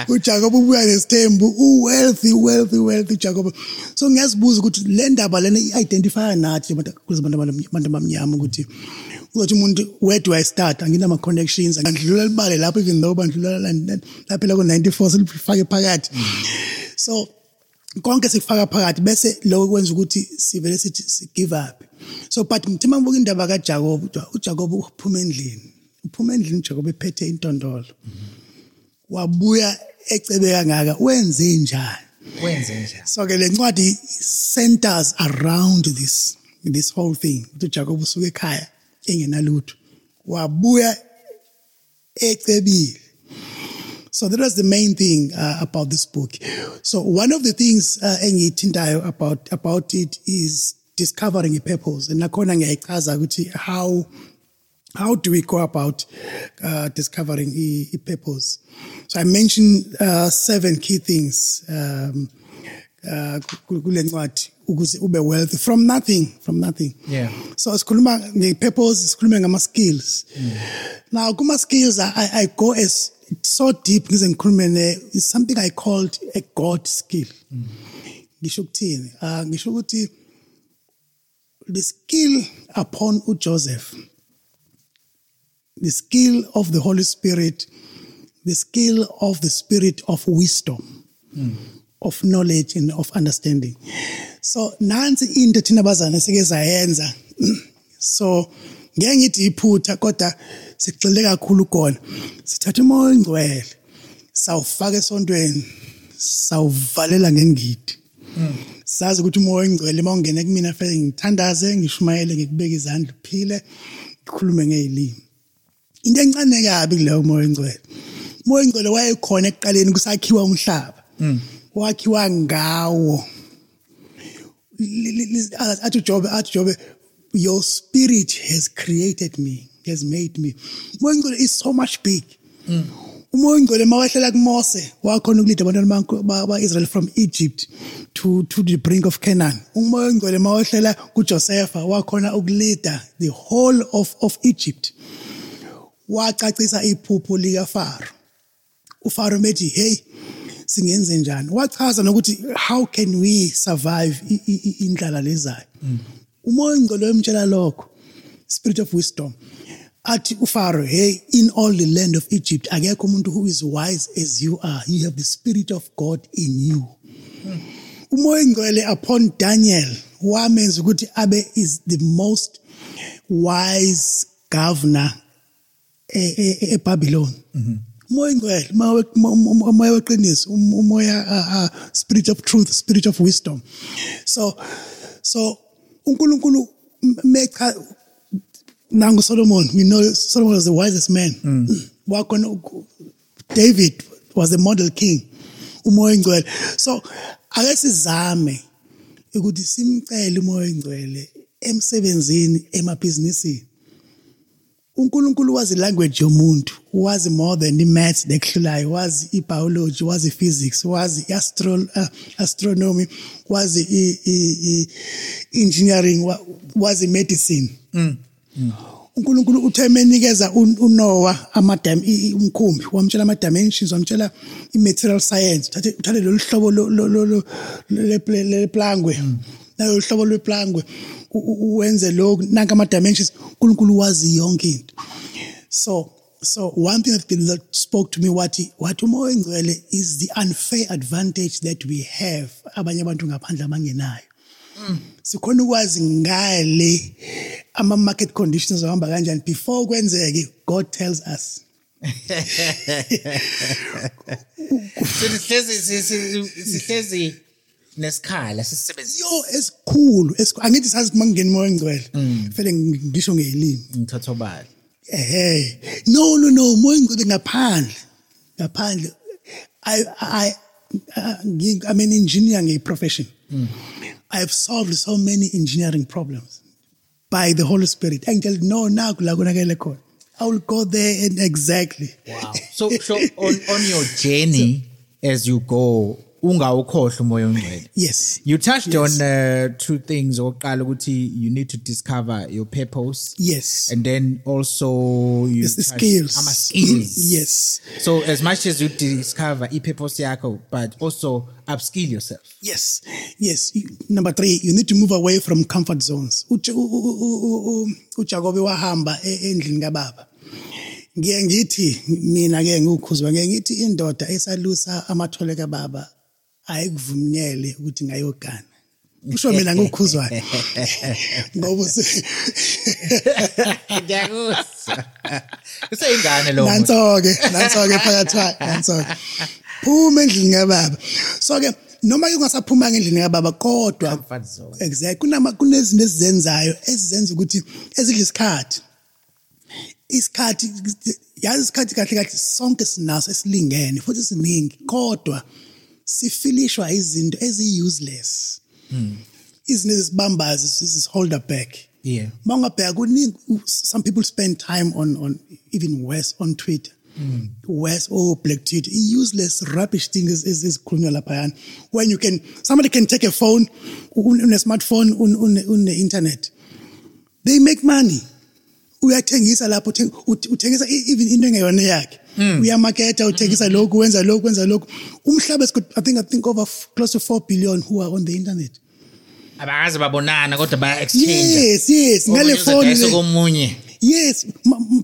uJacob ubuya nesithembu. Uwealthy wealthy wealthy Jacob so ngiyazibuza ukuthi le ndaba lena i-identify nathi abantu kuzabantu abantu abamnyama ukuthi uzothi umuntu where do I start? Anginama connections angidlula libale lapho even though bandlula lapha la ku94 silifake phakathi. So konke sikufaka phakathi bese lokho kwenza ukuthi sivele sithi si give up. So but mthima ngibuka indaba kaJacob uJacob uphuma endlini. Uphuma endlini uJacob ephethe intondolo. Wabuya ecebe kangaka wenze njani? Wenze njani? so ke lencwadi centers around this this whole thing. uJacob usuke ekhaya engenalutho. Wabuya ecebile. So that was the main thing uh, about this book. So one of the things uh, engiyithintayo about about it is discovering a purpose. And nakhona ngiyayichaza ukuthi how how do we go about uh, discovering a, a purpose? So I mentioned uh, seven key things um, uh, kule ncwadi ukuze ube wealthy from nothing from nothing Yeah. so sikhuluma nge-purpose sikhulume ngama-skills now kuma-skills I, I go as so deep ngize ngikhulume ne something i called a god skill ngisho ukuthini uh, ngisho ukuthi the skill upon uJoseph the skill of the holy spirit the skill of the spirit of wisdom of knowledge and of understanding. So nansi into thina bazana sike zayenza. [clears throat] So ngeke ngithi iphutha kodwa sigxile kakhulu kona. Sithatha umoya oyingcwele sawufaka esontweni sawuvalela ngengidi sazi ukuthi umoya oyingcwele uma ungena kumina fanele ngithandaze ngishumayele ngikubeka izandla uphile ngikhulume ngezilimi into encane kabi kuleyo moya oyingcwele umoya oyingcwele wayekhona ekuqaleni kusakhiwa umhlaba. Wakhiwa ngawo. Athi uJobe athi Jobe your spirit has created me has made me. Umoya oyingcwele is so much big. Umoya oyingcwele mawahlela kuMose wakhona ukulida abantwana ba-Israel from Egypt to to the brink of Canaan. Umoya oyingcwele mawahlela kuJosepha wakhona ukulida the whole of of Egypt. Wacacisa iphupho lika Pharaoh uFaro methi hey singenze njani? Wachaza nokuthi how can we survive indlala lezayo? Umoya ingcolo wemtshela lokho spirit of wisdom athi uFaro hey in all the land of Egypt akekho umuntu who is wise as you are. You have the spirit of God in you. Umoya ingcwele upon Daniel wamenza ukuthi abe is the most wise governor e- e- e- eBabylon umoya ingcwele umoya- weqiniso um- umoya uh, uh, spirit of truth spirit of wisdom. So so uNkulunkulu mecha nangu Solomon we know Solomon was the wisest man. [clears throat] Wakhona u- David was the model king. Umoya ingcwele so ake sizame ukuthi simcele umoya ingcwele emsebenzini emabhizinisini. uNkulunkulu wazi language yomuntu wazi more than imaths nekuhlulayo wazi ibiology wazi physics wazi astro uh, astronomy wazi i, i, i engineering wa- wazi medicine uNkulunkulu uthe menikeza un- uNoah amadam i- i- umkhumbi wamtshela ama dimensions wamtshela imaterial science. Uthathe uthathe lolu hlobo lo- lo- lo- lo- le- leplangwe nayo uhlobo lweplangwe u- u- uwenze lokhu nanka ama dimensions uNkulunkulu wazi yonke into. So so one thing that the Lord spoke to me wathi wathi umoya engcwele is the unfair advantage that we have abanye abantu ngaphandle abangenayo. Sikhona ukwazi ngale ama market conditions ahamba kanjani before kwenzeke God tells us. So sihlezi si- si- sihlezi nesikhala sisebenzisa yo esikhulu esikhulu. Angithi sazi uma ngingena umoya engcwele. Fanele ngisho ngelimi ngithothobala ehe. No no no umoya engcwele ngaphandle. Ngaphandle. I i i'm an engineer nge profession i have solved so many engineering problems by the holy spirit. Angitshela no khona. I will go there and exactly. Wow. So so on on your journey [laughs] as you go ungawukhohle umoya ongcwele yes You touched Yes. on uh, two things. Oqala ukuthi you need to discover your purpose. Yes. And then also you it's the skills ama skills. [clears throat] yes So as much as you discover i-purpose yakho, but also upskill yourself. Yes, yes. Number three, you need to move away from comfort zones. UJakobe wahamba e- endlini kababa. Ngiye ngithi mina ke ngukhuzwa ngiye ngithi indoda esalusa amathole kababa ayikuvunyele ukuthi ngayogana. Usho mina ngukhuzwayo. [laughs] Ngoba use- Ngiyakuzwa. Useyingane lo. muntu. nanso-ke nanso-ke phakathi kwayo nanso-ke phuma endlini kababa noma ke ungasaphumanga endlini kababa kodwa exactly kunama kunezinto esizenzayo ezizenza ukuthi ezidla isikhathi isikhathi yazi isikhathi kahle kahle sonke sinaso esilingene futhi siningi kodwa sifilishwa izinto ezi-useless izinto ezisibambayo zisiholder back. Yeah. mawungabheka kuningi some people spend time on on even worse on twitter. Worse oh black twitter. I-useless rubbish things ezikhulunywa laphayana when you can somebody can take a phone une-smartphone une-internet they make money. Uyathengisa lapho utheng- ut- uthengisa i- even into engeyona yakhe. Uyamaketha uthengisa lokhu wenza lokhu wenza lokhu. Umhlaba is good i think i think over f- close to 4 billion who are on the internet. Abakaze babonana kodwa baya-exchange yes yes ngale phone le- komunye. Yes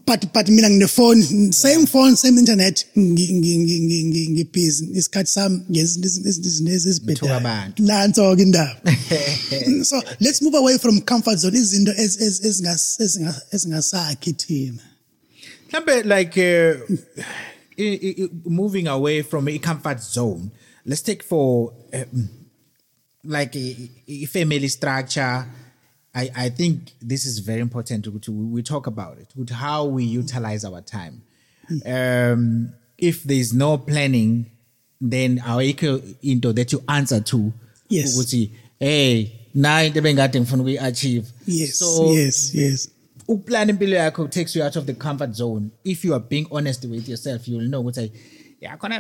but but mina ngine phone same phone same internet ngi- ngi- ngi- ngi- ngi- ngibhizi isikhathi sami ngezinto abantu. nanso-ke indaba. [laughs] So let's move away from comfort zone izinto ez- ez- ezingas- ezinga- ezingasakhi thina. Mhlambe like uh, moving away from a comfort zone let's take for um, like a, a family structure I, I think this is very important to, we, we talk about it with how we utilize our time. Um, if there's no planning then awayikho into that you answer to Yes. ukuthi hey na into ebengade ngifuna ukuyi-achieve. Yes so yes yes. ukuplan impilo yakho takes you out of the comfort zone. If you are being honest with yourself you will know ukuthi ya khona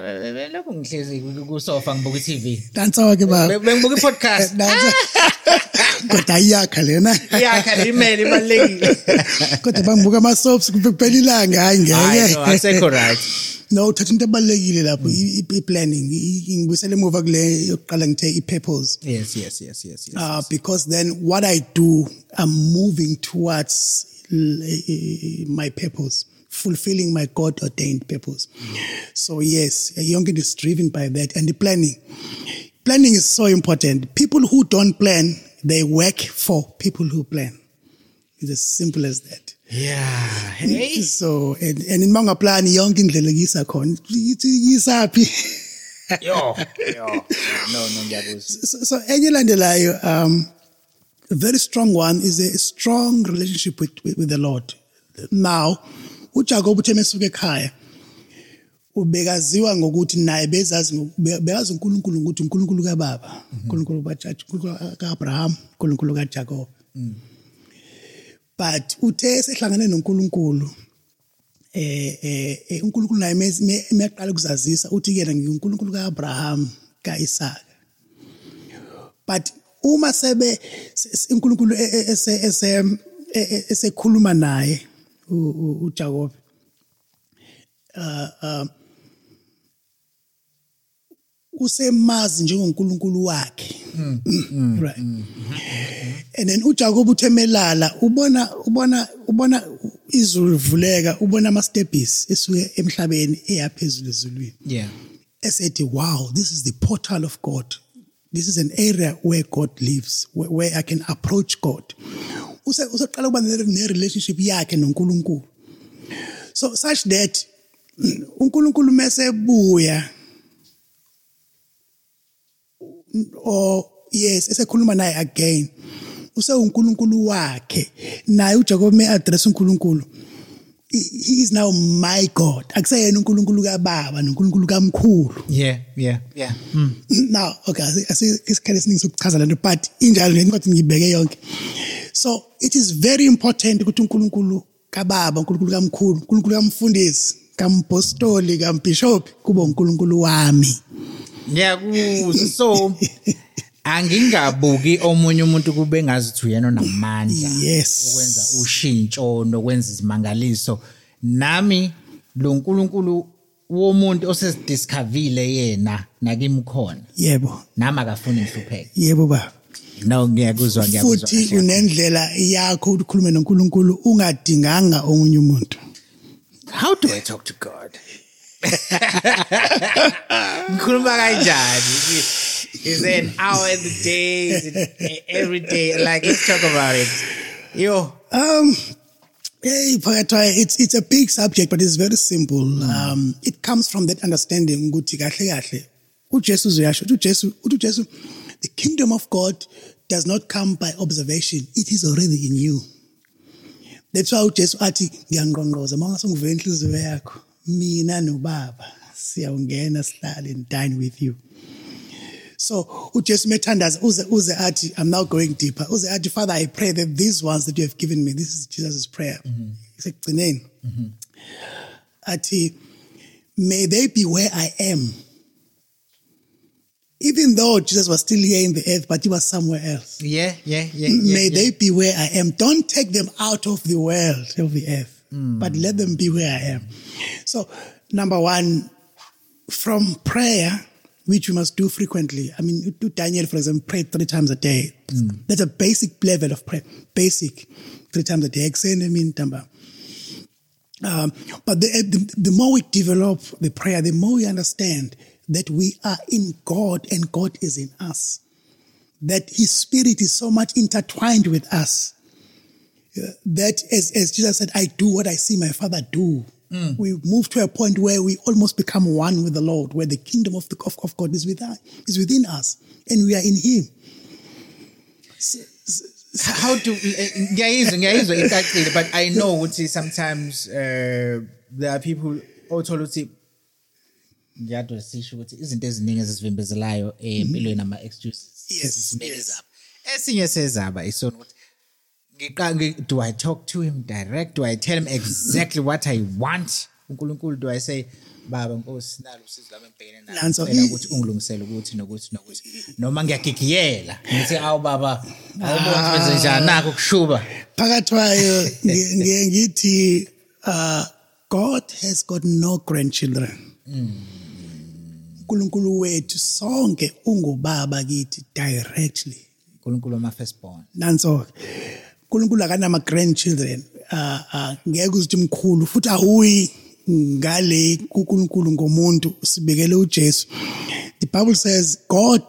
lokhu ngihlezi kusofa ngibuka i-tv nanso-ke baba Be- bengibuka i-podcast. [laughs] [laughs] kodwa iyakha lena yakha le imali ibalulekile [laughs] kodwa bangibuka ama-soaps kuphela ilanga hayi no, asekho ngeke right no uthatha into ebalulekile lapho i-planning ngibuyisele emuva kule yokuqala ngithe i-purpose yes yes yes yes yes uh, because then what I do, I'm moving towards my purpose, fulfilling my God ordained purpose. So, yes, a young kid is driven by that. And the planning. Planning is so important. People who don't plan, they work for people who plan. It's as simple as that. yeah hey So, and, and in manga plan, young indlela yisa khona. Yisapi. yo yo no no ngiyakuzwa so, so enye elandelayo um a very strong one is a strong relationship with, with, with the lord now ujakob uthe mesuka ekhaya ubekaziwa ngokuthi naye bezazi ngo- be- bekazi unkulunkulu ngokuthi unkulunkulu kababa unkulunkulu kaJac- uNkulunkulu ka-abraham unkulunkulu kajakob but uthe sehlangane nonkulunkulu eh eh eh, uNkulunkulu naye mes- me- meyaqala ukuzazisa uthi yena ngiuNkulunkulu kaAbraham kaIsaka. But uma sebe se- se- uNkulunkulu e- e- ese ese e- e- esekhuluma naye u- u- uJakob uh uh usemazi njengonkulunkulu wakhe. Right. and then uJakob uthemelala ubona ubona ubona izulu livuleka ubona ama steppies esuke emhlabeni eyaphezulu ezulwini. Yeah. Esethi wow this is the portal of god. This is an area where god lives where, where i can approach god. Use useqala ukuba ne relationship yakhe noNkulunkulu. So such that uNkulunkulu mase buya or yes esekhuluma naye again. Usewunkulunkulu wakhe. Naye uJacob me address uNkulunkulu. He he is now my god. Akuseyena uNkulunkulu kaBaba noNkulunkulu kaMkhulu. Yeah yeah. Yeah. Mm. now okay asisikhathi esiningi sokuchaza lento but injalo nje incwadi ngibeke yonke. So it is very important ukuthi uNkulunkulu kaBaba uNkulunkulu kaMkhulu uNkulunkulu kamfundisi kampostoli kambishop kube uNkulunkulu wami. Ngiyakuzwa so angingabuki omunye umuntu kube ngazithi uyena onamandla Yes. ukwenza ushintsho nokwenza izimangaliso. Nami lo nkulunkulu womuntu osesidiscavile yena nakimkhona yebo. Nami akafuni ngihlupheke yebo baba no ngiyakuzwa ngiyakuzwa futhi unendlela yakho ukuthi ukhulume noNkulunkulu ungadinganga omunye umuntu. How do i talk to god? Ngikhuluma kanjani? Is an hour in the day every day like let's talk about it. Yo. Um, hey, Phakathwayo, it's it's a big subject, but it's very simple. Um, it comes from that understanding ukuthi kahle kahle uJesu uzuyasho uthi uJesu uthi uJesu the kingdom of God does not come by observation it is already in you. That's why ujesu athi ngiyangqongqoza uma ngasongivela inhliziyo yakho. Mina nobaba siyawungena sihlale and dine with you. So ujesu methandaza uze uze athi i'm now going deeper. Uze athi father i pray that these ones that you have given me this is jesus' prayer. Isekugcineni athi may they be where i am. Even though jesus was still here in the earth but he was somewhere else. Yeah, yeah, yeah. yeah may yeah. they be where I am. Don't take them out of the world, of the earth, but let them be where I am. So, number one, from prayer, which we must do frequently. I mean, do Daniel, for example, prayed three times a day. That's a basic level of prayer. Basic, three times a day. Um, but the, the, the more we develop the prayer, the more we understand that we are in God and God is in us. That His Spirit is so much intertwined with us. That as, as Jesus said, I do what I see my Father do. We move to a point where we almost become one with the Lord, where the kingdom of, the, of, God is, with us, is within us and we are in Him. how do ngiyayizwa ngiyayizwa icacile but i [laughs] know ukuthi sometimes uh, there are people othola ukuthi ngiyadwa sisho ukuthi izinto eziningi ezisivimbezelayo empilweni ama excuses Yes, Sisimele yes. zabo. esinye sezaba isona ukuthi do i talk to him direct? Do i tell him exactly what i want? Unkulunkulu do i say baba nkosi nalo usizo lami engibhekene nalo. Nanso, Ngicela i- ukuthi ungilungisele ukuthi nokuthi nokuthi. Noma ngiyagigiyela ngithi awu baba awubona benze njani nako kushuba phakathi kwayo ngi- ngiye ngithi uh, god has got no grandchildren. Unkulunkulu wethu sonke ungubaba kithi directly. Unkulunkulu wama firstborn nanso unkulunkulu akanama grandchildren uh, uh, ngeke uzithi mkhulu futhi ahuyi ngale kunkulunkulu ngomuntu sibekele ujesu. The bible says god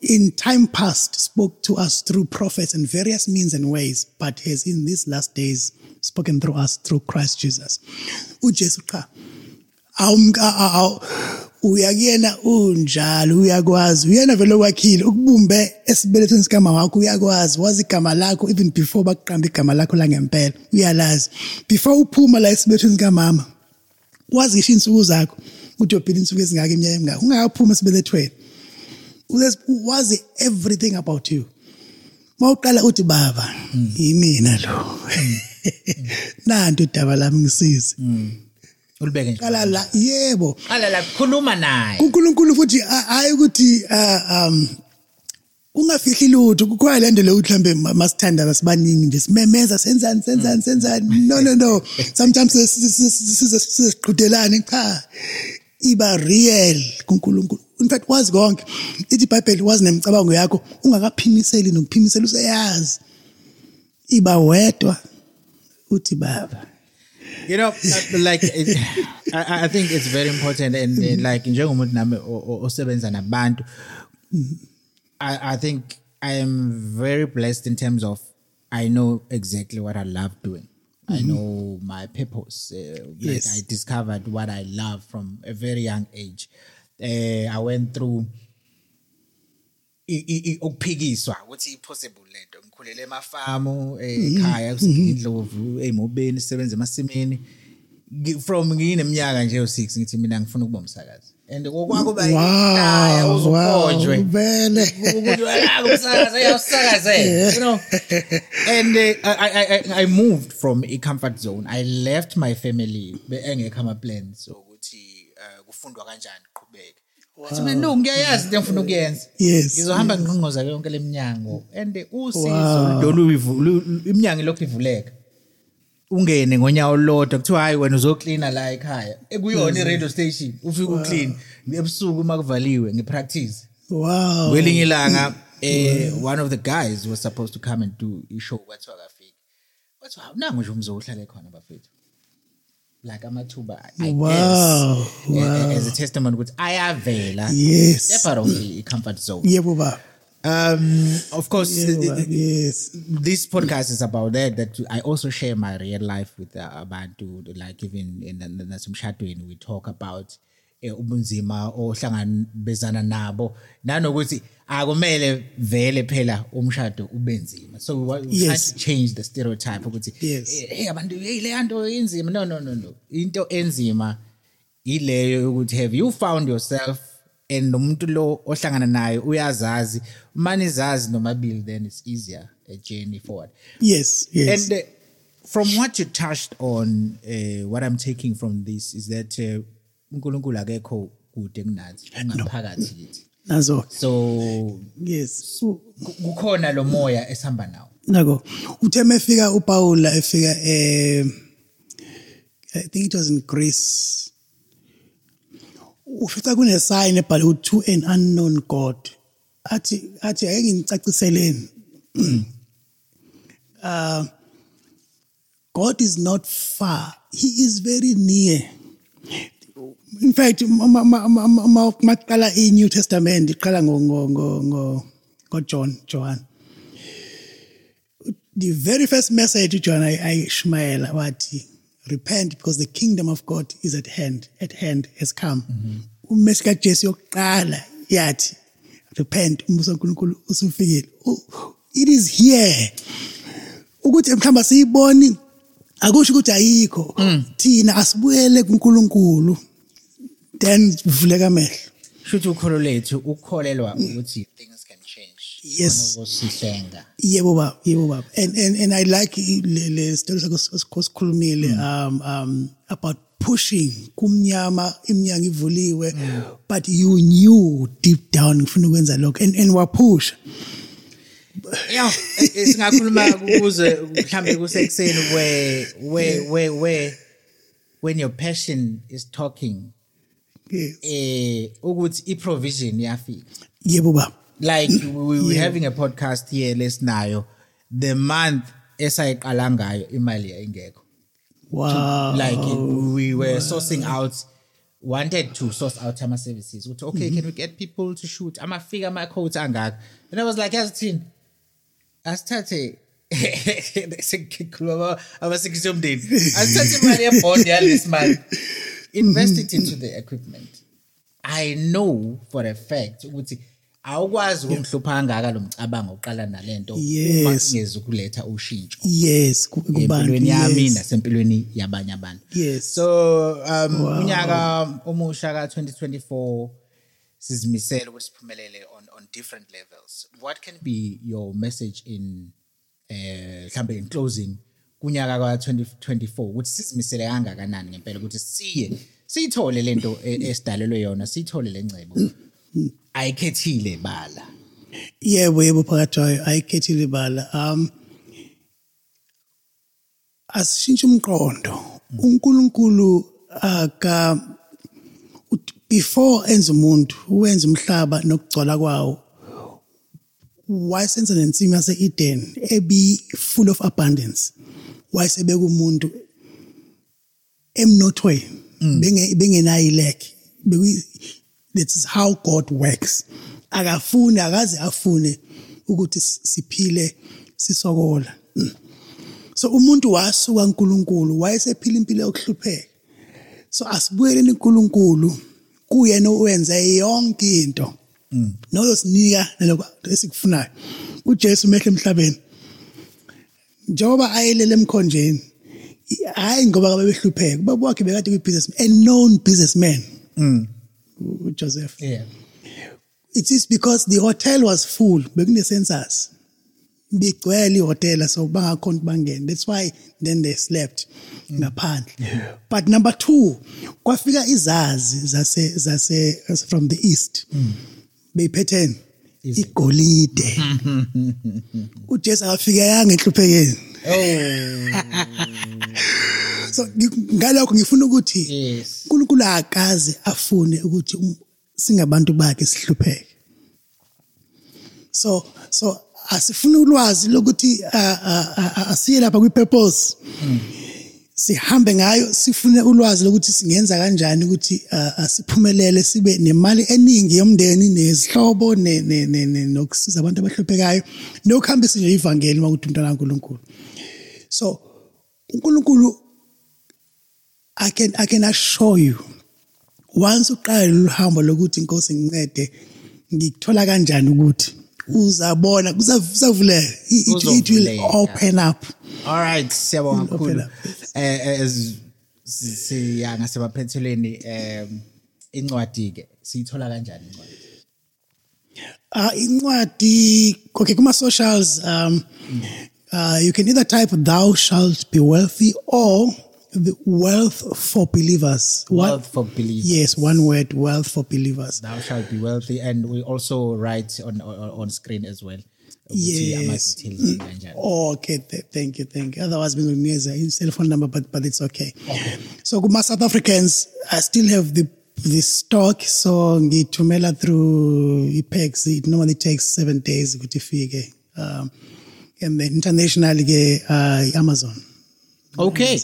in time past spoke to us through prophets and various means and ways but has in these last days spoken through us through christ jesus. Ujesu cha awumka aw uyakuyena unjalo uyakwazi. Uyena vele wakhile ukubumbe esibelethweni sikama wakho uyakwazi. Wazi igama lakho even before bakuqamba igama lakho la ngempela uyalazi. Before uphuma la esibelethweni sikamama wazi ngisho insuku zakho ukuthi uyophila insuku ezingaka iminyaka emingaka ungakaphuma esibelethweni Uyazi- wazi everything about you. Mawuqala uthi baba yimina lo. [laughs] Nanto udaba lami ngisize. Ulibeke nje qala la yebo. Qala la khuluma naye. kuNkulunkulu futhi hayi ukuthi um ungafihli lutho kukhona le mhlambe ma- masithandaza sibaningi nje simemeza senzani senzani senzani. No no no. [laughs] Sometimes siziqhudelane cha. Iba real kuNkulunkulu. In fact wazi konke. Ithi iBhayibheli wazi nemicabango yakho ungakaphimiseli nokuphimisela useyazi. Iba wedwa uthi baba. You know uh, like it, I, I think it's very important and uh, like njengomuntu nami osebenza nabantu I, I think I am very blessed in terms of I know exactly what I love doing. I know my purpose. Uh, like Yes. I discovered what I love from a very young age. Uh, I went through ukuphikiswa ukuthi possible lento ngikhulele emafamu ekhaya indlovu emobeni sisebenza emasimini. From ngineminyaka nje u6 ngithi mina ngifuna ukuba umsakazi. And kokwako ba wow uzukhonjwe vele. Ukuthi umsakazi uyawusakazela [laughs] you know? And uh, I, I I moved from a comfort zone. I left my family engekho ama plans ukuthi uh, kufundwa kanjani qhubeke Wathi mina no ngiyayazi into engifuna ukuyenza. Yes, ngizohamba nginqonqoza yonke leminyango and usizo lolu iminyango lokhu ivuleka. Ungene ngonyawo lodwa kuthiwa hayi wena uzoklina la ekhaya. Ekuyona i-radio station ufike uclean ebusuku uma kuvaliwe ngipractice wow. Kwelinye ilanga eh one of the guys was supposed to come and do ishow kwathiwa kafiki kwathiwa nangu nje umzo uhlale khona bafethu. Like amathuba i Wow, guess wow. as a testimony ukuthi ayavela Yes. step out of the comfort zone yebo baba um of course yebo eh, baba eh, yes this podcast is about that that i also share my real life with uh, abantu like even in nasemshadweni we talk about ubunzima ohlangabezana nabo. Nanokuthi akumele vele phela umshado ubenzima so we Yes. to change the stereotype ukuthi Yes. eh, hey abantu hey le nto inzima. No no no no. Into enzima ileyo yokuthi have you found yourself and nomuntu lo ohlangana naye uyazazi. Manje izazi nomabili then it's easier a journey forward. Yes yes. And uh, from what you touched on uh, what i'm taking from this is that uh, uNkulunkulu akekho kude kunathi ungaphakathi kithi. Nazo. So yes. ku- kukhona lo moya esihamba nawo. Nako uthe mefika uPaula efika eh I think it was in Greece. Ufica kune sign ebhalwe to an unknown god. Athi athi ake ngicaciseleni uh [clears throat] God is not far. He is very near. In fact ma- ma- ma- ma- ma- maqala i New Testament iqala ngo ngo ngo ngo John John the very first message John ayishmayela wathi repent because the kingdom of God is at hand at hand has come. Umesi kaJesu yokuqala yathi repent umbuso kaNkulunkulu usufikile. It is here. Ukuthi mhlamba siyiboni akusho ukuthi ayikho. Thina asibuyele kuNkulunkulu. Then vuleka amehlo. Shuthi ukholo lethu ukukholelwa ukuthi things can change. Yes. kusihlenga yebo baba yebo baba. And and and i like le le story sakho osikhulumile um um about pushing kumnyama iminyango ivuliwe but you knew deep down ngifuna ukwenza lokho and and wapusha yeah singakhuluma kuze mhlambe kusekuseni where where where where when your passion is talking. Eh ukuthi iprovision iyafika yebo baba like we were having a podcast here lesinayo the month esayiqala ngayo imali ayingekho wow. Like we were sourcing out wanted to source out ama services ukuthi okay can we get people to shoot? Amafika ama quotes angaka. And i was like yazi thini asithathe [laughs] sekukhuluma abasikisi omndeni asithathe imali yebond yalesi month invest it into the equipment i know for a fact ukuthi awukwazi ukungihlupha kangaka lo mcabango oqala nalento uma Yes. singeza ukuletha ushintsho yes ku- kubantu empilweni yami yes. nasempilweni yabanye abantu Yes. so um unyaka omusha ka2024 sizimisele ukuthi siphumelele on on different levels what can be your message in eh mhlambe in closing kunyaka ka2024 ukuthi sizimisele kangakanani ngempela ukuthi siye siyithole lento e- esidalelwe yona siyithole lencebo ayikhethile bala. Yebo yebo phakathi kwayo ayikhethile ibala um asishintshe umqondo. uNkulunkulu aka before enza umuntu wenza umhlaba nokugcola kwawo wayesenza nensimu yase-Eden ebi full of abundance. Wayesebeka umuntu emnothweni benge bengenayo Beku- that is how God works. Akafuni akaze afune ukuthi siphile sisokola. Mm. so umuntu wasuka kuNkulunkulu wayesephila impilo yokuhlupheka. So asibuyeleni kuNkulunkulu kuyena owenza yonke into. Noyosinika naloko esikufunayo uJesu mehle emhlabeni. Njengoba ayelele emkhonjeni i- hayi ngoba babehlupheka ubaba wakhe bekade kuyi-business a known businessman uJoseph. Yeah. It is because the hotel was full bekune census bigcwele ihotela so bangakhona bangene that's why then they slept ngaphandle. But number 2 kwafika izazi zase zase from the east. Beyiphethene igolide. [laughs] uJesu akafika yanga enhluphekeni so ngi- ngalokho ngifuna ukuthi uNkulunkulu akaze afune ukuthi um- singabantu bakhe sihlupheke. So so asifuna ulwazi lokuthi asiye lapha kwi-purpose. Sihambe ngayo sifune ulwazi lokuthi singenza kanjani ukuthi ah, ah, siphumelele sibe nemali eningi yomndeni nezihlobo ne- ne- ne- ne- nokusiza abantu abahluphekayo. Nokuhambisa nje ivangeli uma kuthi umntwana kaNkulunkulu. So uNkulunkulu I can I can assure you once uqala lolu hambo lokuthi inkosi ngincede ngikuthola kanjani ukuthi? Uzabona kusavuleka it, it will Kuzovuleka. open up. all right siyabonga kakhulu. Eh as siya ngasemaphethelweni em incwadi ke siyithola kanjani incwadi? Uh incwadi okay kuma socials um uh you can either type thou shalt be wealthy or the wealth for believers. One- wealth for believers. Yes one word wealth for believers. Thou shalt be wealthy and we also write on on, on screen as well. Yes. kanjani Oh, okay, th- thank you, thank you. Otherwise, need a cell phone number, but but it's okay. So, kuma South Africans, I still have the the stock. So, ngithumela through ePax. It normally takes seven days ukuthi ifike. Um, and then internationally, ke, uh, Amazon. okay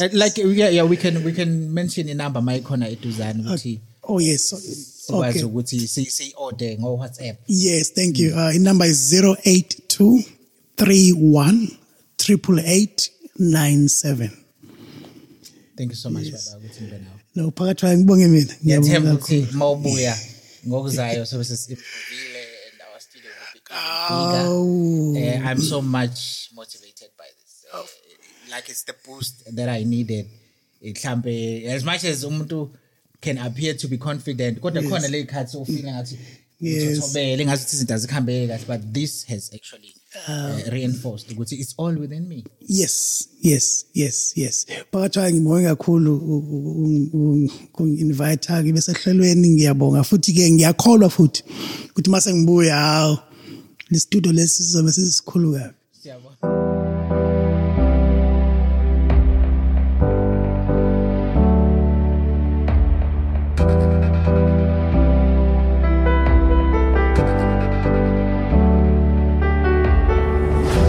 Uh, like yeah, yeah we can we can mention inamba mayikhona eduzane ukuthi Oh yes. So, sikwazi okay. ukuthi si order ngo WhatsApp Yes, thank you. Uh, in number is zero eight two three one triple eight nine seven. thank you so much baba ukuthi ngibe nawe No, phakathi kwayo ngibonge mina. Ngiyabonga ukuthi mawubuya ngokuzayo sobe sesiphuvile and our studio will be bigger Oh. uh, i'm so much motivated by this uh, like it's the boost that i needed mhlambe as much as umuntu can appear to be confident kodwa khona le khathi ufeel ngathi Yes. uthobele ngathi izinto azikhambeke kahle but this has actually uh, reinforced ukuthi it's all within me Yes, yes, yes, yes. Phakathi ngibonge kakhulu ukungi-invite ngibe sehlelweni ngiyabonga futhi ke ngiyakholwa futhi ukuthi mase ngibuya hawo le studio lesi sizobe sisikhulu kabi. siyabona